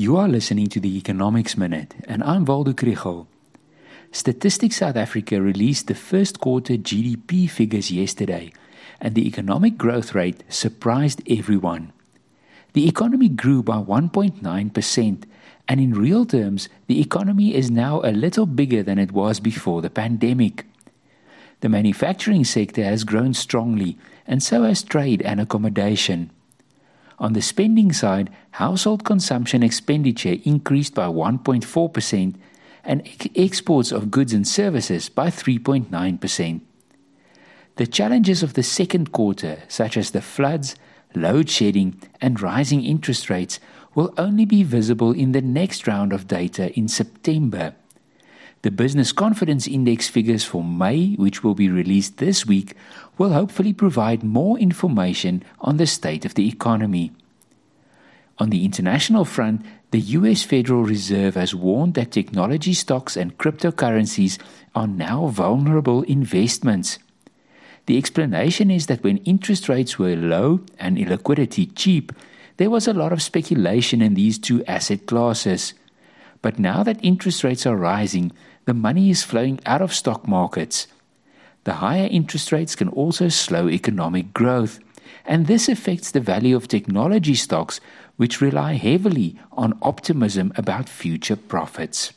You are listening to the Economics Minute, and I'm Waldo Krugell. Statistics South Africa released the first quarter GDP figures yesterday, and the economic growth rate surprised everyone. The economy grew by 1.9%, and in real terms, the economy is now a little bigger than it was before the pandemic. The manufacturing sector has grown strongly, and so has trade and accommodation. On the spending side, household consumption expenditure increased by 1.4% and ex- exports of goods and services by 3.9%. The challenges of the second quarter, such as the floods, load shedding, and rising interest rates, will only be visible in the next round of data in September. The Business Confidence Index figures for May, which will be released this week, will hopefully provide more information on the state of the economy. On the international front, the US Federal Reserve has warned that technology stocks and cryptocurrencies are now vulnerable investments. The explanation is that when interest rates were low and illiquidity cheap, there was a lot of speculation in these two asset classes. But now that interest rates are rising, the money is flowing out of stock markets. The higher interest rates can also slow economic growth, and this affects the value of technology stocks, which rely heavily on optimism about future profits.